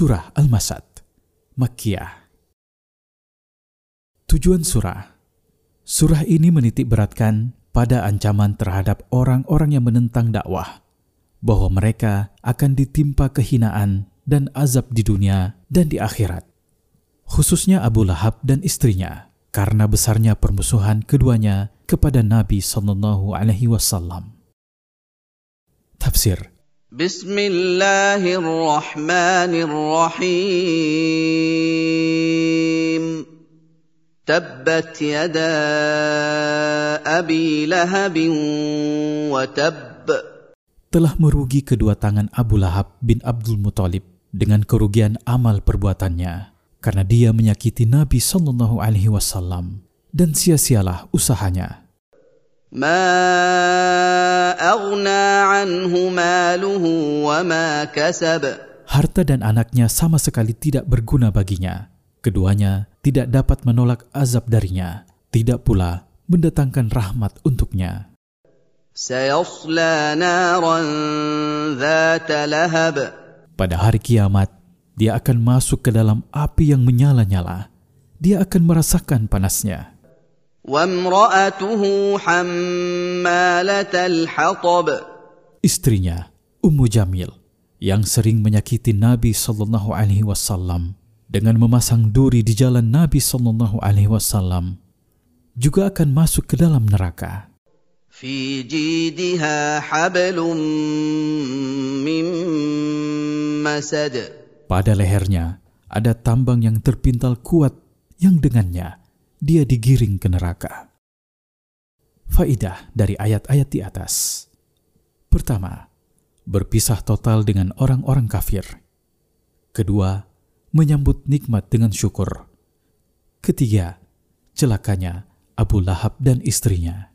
Surah Al-Masad, Makkiyah. Tujuan surah Surah ini menitik beratkan pada ancaman terhadap orang-orang yang menentang dakwah, bahwa mereka akan ditimpa kehinaan dan azab di dunia dan di akhirat. Khususnya Abu Lahab dan istrinya, karena besarnya permusuhan keduanya kepada Nabi Sallallahu Alaihi Wasallam. Tafsir بسم الله الرحمن الرحيم تبت يدا ابي لهب وتب telah merugi kedua tangan Abu Lahab bin Abdul Muthalib dengan kerugian amal perbuatannya karena dia menyakiti Nabi Sallallahu Alaihi Wasallam dan sia-sialah usahanya. Harta dan anaknya sama sekali tidak berguna baginya. Keduanya tidak dapat menolak azab darinya, tidak pula mendatangkan rahmat untuknya. Pada hari kiamat, dia akan masuk ke dalam api yang menyala-nyala. Dia akan merasakan panasnya. وامراته حماله الحطب Istrinya, Ummu Jamil, yang sering menyakiti Nabi Sallallahu Alaihi Wasallam dengan memasang duri di jalan Nabi Sallallahu Alaihi Wasallam, juga akan masuk ke dalam neraka. في جيدها حبل من مسد Pada lehernya ada tambang yang terpintal kuat yang dengannya dia digiring ke neraka. Faidah dari ayat-ayat di atas. Pertama, berpisah total dengan orang-orang kafir. Kedua, menyambut nikmat dengan syukur. Ketiga, celakanya Abu Lahab dan istrinya.